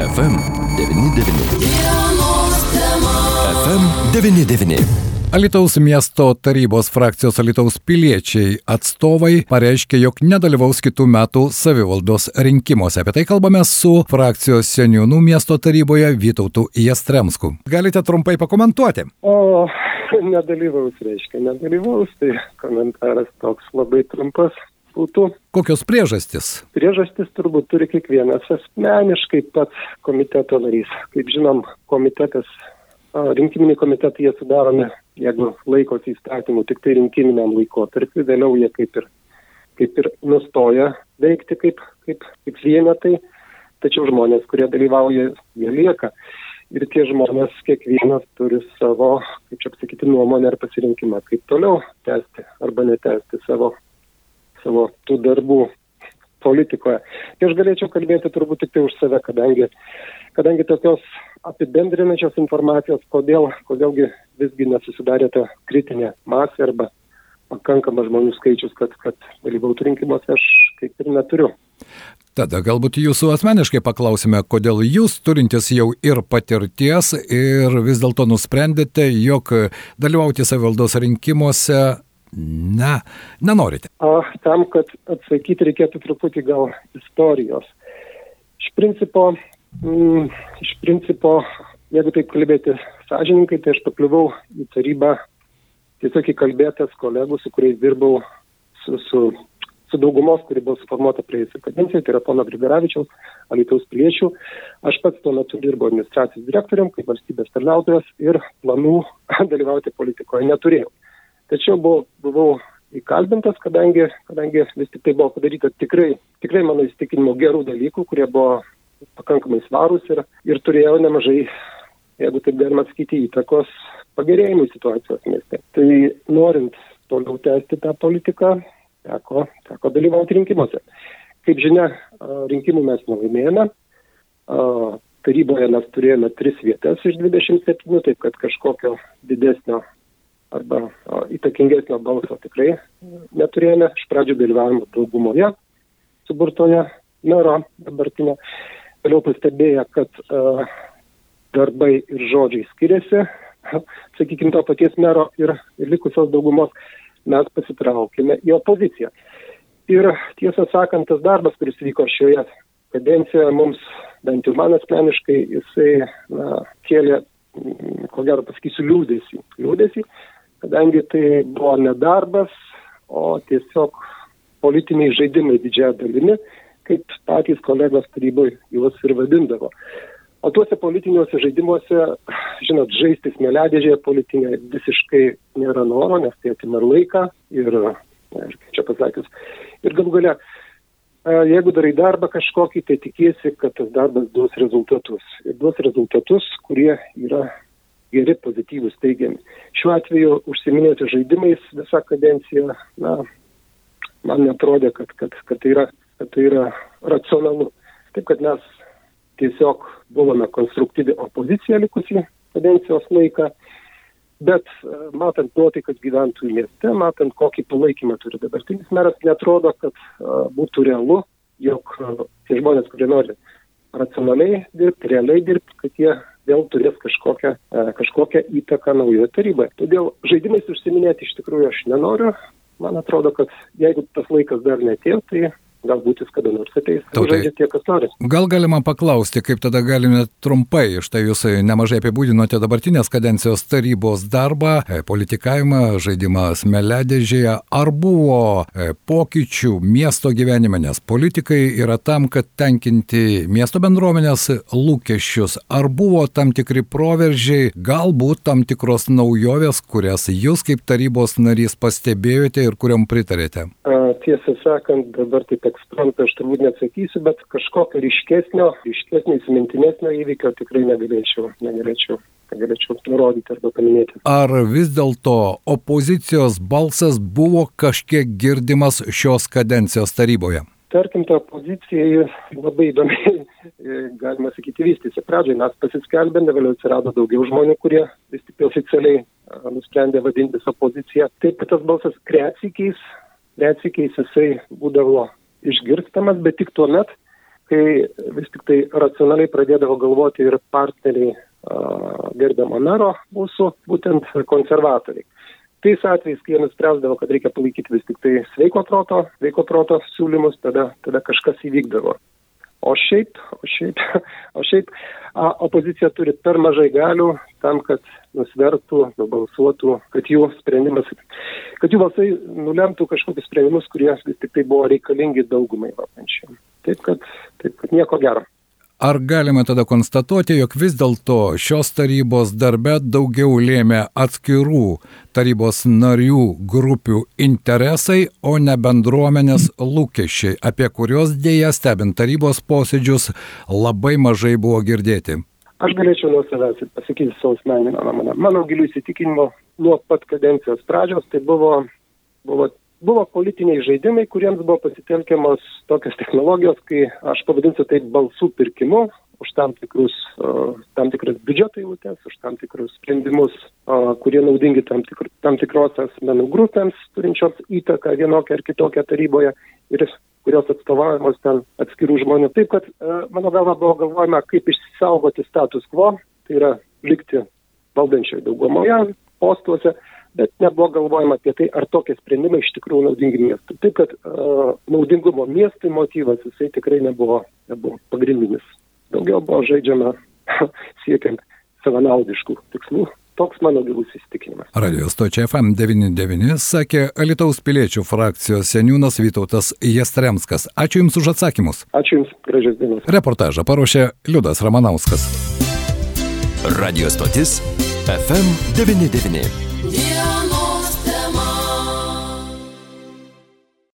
FM99. FM99. Alitaus miesto tarybos frakcijos Alitaus piliečiai atstovai pareiškė, jog nedalyvaus kitų metų savivaldos rinkimuose. Apie tai kalbame su frakcijos seniūnų miesto taryboje Vytautų Jastremsku. Galite trumpai pakomentuoti? O, nedalyvaus, reiškia, nedalyvaus, tai komentaras toks labai trumpas būtų. Kokios priežastis? Priežastis turbūt turi kiekvienas asmeniškai pats komiteto narys. Kaip žinom, komitetas rinkiminiai komitetai jie sudaromi, jeigu laikosi įstatymų, tik tai rinkiminiam laikotarpiu, vėliau jie kaip ir, kaip ir nustoja veikti kaip, kaip, kaip vienetai, tačiau žmonės, kurie dalyvauja, jie lieka. Ir tie žmonės, kiekvienas turi savo, kaip čia pasakyti, nuomonę ar pasirinkimą, kaip toliau tęsti arba netęsti savo, savo tų darbų politikoje. Tai aš galėčiau kalbėti turbūt tik tai už save, kadangi, kadangi tokios apibendrinančios informacijos, kodėl, kodėlgi visgi nesusidarė ta kritinė masė arba pakankamas žmonių skaičius, kad, kad dalyvautų rinkimuose, aš kaip ir neturiu. Tada galbūt jūsų asmeniškai paklausime, kodėl jūs turintis jau ir patirties ir vis dėlto nusprendėte, jog dalyvauti savivaldos rinkimuose Na, nenorite. A, tam, kad atsakyti reikėtų truputį gal istorijos. Iš principo, mm, iš principo, jeigu taip kalbėti sąžininkai, tai aš pakliuvau į tarybą tiesiog įkalbėtas kolegų, su kuriais dirbau, su, su, su daugumos, kuri buvo suformuota praėjusią kadenciją, tai yra pono Grigaravičiaus, Alitaus piliečių. Aš pats tuo metu dirbau administracijos direktorium, kaip valstybės tarnautojas ir planų dalyvauti politikoje neturėjau. Tačiau buvau, buvau įkalbintas, kadangi, kadangi vis tik tai buvo padaryta tikrai, tikrai mano įsitikinimo gerų dalykų, kurie buvo pakankamai svarūs ir, ir turėjau nemažai, jeigu taip galima sakyti, įtakos pagerėjimui situacijos mieste. Tai norint toliau tęsti tą politiką, teko, teko dalyvauti rinkimuose. Kaip žinia, rinkimų mes nelaimėjome. Taryboje mes turėjome tris vietas iš 27, taip kad kažkokio didesnio arba įtakingesnio balso tikrai neturėjome. Iš pradžių dalyvavome daugumoje suburtoje mero dabartinio. Vėliau pastebėję, kad uh, darbai ir žodžiai skiriasi, sakykime, to paties mero ir, ir likusios daugumos, mes pasitraukėme į opoziciją. Ir tiesą sakant, tas darbas, kuris vyko šioje kadencijoje, mums, bent jau man asmeniškai, jisai na, kėlė, ko gero pasakysiu, liūdėsi. Liūdėsi, kadangi tai buvo nedarbas, o tiesiog politiniai žaidimai didžiąją dalimi, kaip patys kolegos taryboje juos ir vadindavo. O tuose politiniuose žaidimuose, žinot, žaisti smėliadėžėje politinė visiškai nėra noro, nes tai atima ir laiką, ir, ir čia pasakius, ir galų gale, jeigu darai darbą kažkokį, tai tikiesi, kad tas darbas duos rezultatus. Ir duos rezultatus, kurie yra geri, pozityvūs, teigiami. Šiuo atveju užsiminėti žaidimais visą kadenciją, na, man netrodė, kad, kad, kad, tai yra, kad tai yra racionalu. Taip kad mes tiesiog buvome konstruktyvi opozicija likusį kadencijos laiką, bet e, matant nuotaikas gyventojų mieste, matant kokį palaikymą turi dabartinis meras, netrodo, kad uh, būtų realu, jog uh, tie žmonės, kurie nori racionaliai dirbti, realiai dirbti, kad jie vėl turės kažkokią, e, kažkokią įtaką naujoje taryboje. Todėl žaidimais užsiminėti iš tikrųjų aš nenoriu. Man atrodo, kad jeigu tas laikas dar netėjo, tai galbūt jis kada nors ateis. Žaidžia tie, kas nori. Gal galima paklausti, kaip tada galime trumpai, štai jūs nemažai apibūdinote dabartinės kadencijos tarybos darbą, e, politikavimą, žaidimą smeledėžėje. Ar buvo e, pokyčių miesto gyvenime, nes politikai yra tam, kad tenkinti miesto bendruomenės lūkesčius. Ar buvo tam tikri proveržiai, galbūt tam tikros naujovės, kurias jūs kaip tarybos narys pastebėjote ir kuriam pritarėte? A, tiesą sakant, dabar taip ekspromtą aš turbūt neatsakysiu, bet kažkokio ryškesnio, ryškesnio, įsimintinesnio įvykio tikrai negalėčiau, negalėčiau galėčiau nurodyti arba paminėti. Ar vis dėlto opozicijos balsas buvo kažkiek girdimas šios kadencijos taryboje? Tarkim, ta opozicija labai įdomiai, galima sakyti, vystėsi. Pradžioje mes pasiskelbėme, vėliau atsirado daugiau žmonių, kurie vis tik oficialiai nusprendė vadintis opozicija. Taip, tas balsas kreacikiais, kreacikiais jisai būdavo išgirstamas, bet tik tuo met, kai vis tik tai racionaliai pradėdavo galvoti ir partneriai gerbiamo mero mūsų, būtent konservatoriai. Tais atvejais, kai jie nuspręsdavo, kad reikia palaikyti vis tik tai sveiko proto, sveiko proto siūlymus, tada, tada kažkas įvykdavo. O šiaip, o šiaip, o šiaip a, opozicija turi per mažai galių tam, kad nusvertų, nubalsuotų, kad jų sprendimas, kad jų balsai nulemtų kažkokius sprendimus, kurie vis tik tai buvo reikalingi daugumai valdančių. Taip kad, taip kad nieko gero. Ar galime tada konstatuoti, jog vis dėlto šios tarybos darbe daugiau lėmė atskirų tarybos narių grupių interesai, o ne bendruomenės lūkesčiai, apie kuriuos dėja stebint tarybos posėdžius labai mažai buvo girdėti? Aš galėčiau nuo savęs pasakyti savo asmeninę nuomonę. Mano gilių įsitikinimo nuo pat kadencijos pradžios tai buvo, buvo buvo politiniai žaidimai, kuriems buvo pasitelkiamos tokios technologijos, kai aš pavadinsiu tai balsų pirkimu už tam, tikrus, tam tikras biudžeto eilutės, už tam tikrus sprendimus, kurie naudingi tam, tikr, tam tikros asmenų grupėms, turinčios įtaką vienokią ar kitokią taryboje ir kurios atstovaujamos ten atskirų žmonių. Taip, kad uh, mano galva buvo galvojama, kaip išsaugoti status quo, tai yra likti valdančioje daugumoje postuose bet nebuvo galvojama apie tai, ar tokie sprendimai iš tikrųjų naudingi miestui. Taip kad uh, naudingumo miestui motyvas jisai tikrai nebuvo, nebuvo pagrindinis. Daugiau buvo žaidžiama siekiant savanaudiškų tikslų. Toks mano gilus įsitikinimas. Radio stočia FM99 sakė Alitaus piliečių frakcijos seniūnas Vytautas Jastremskas. Ačiū Jums už atsakymus. Ačiū Jums, gražios dienos. Reportažą paruošė Liudas Ramanauskas. Radio stotis FM99.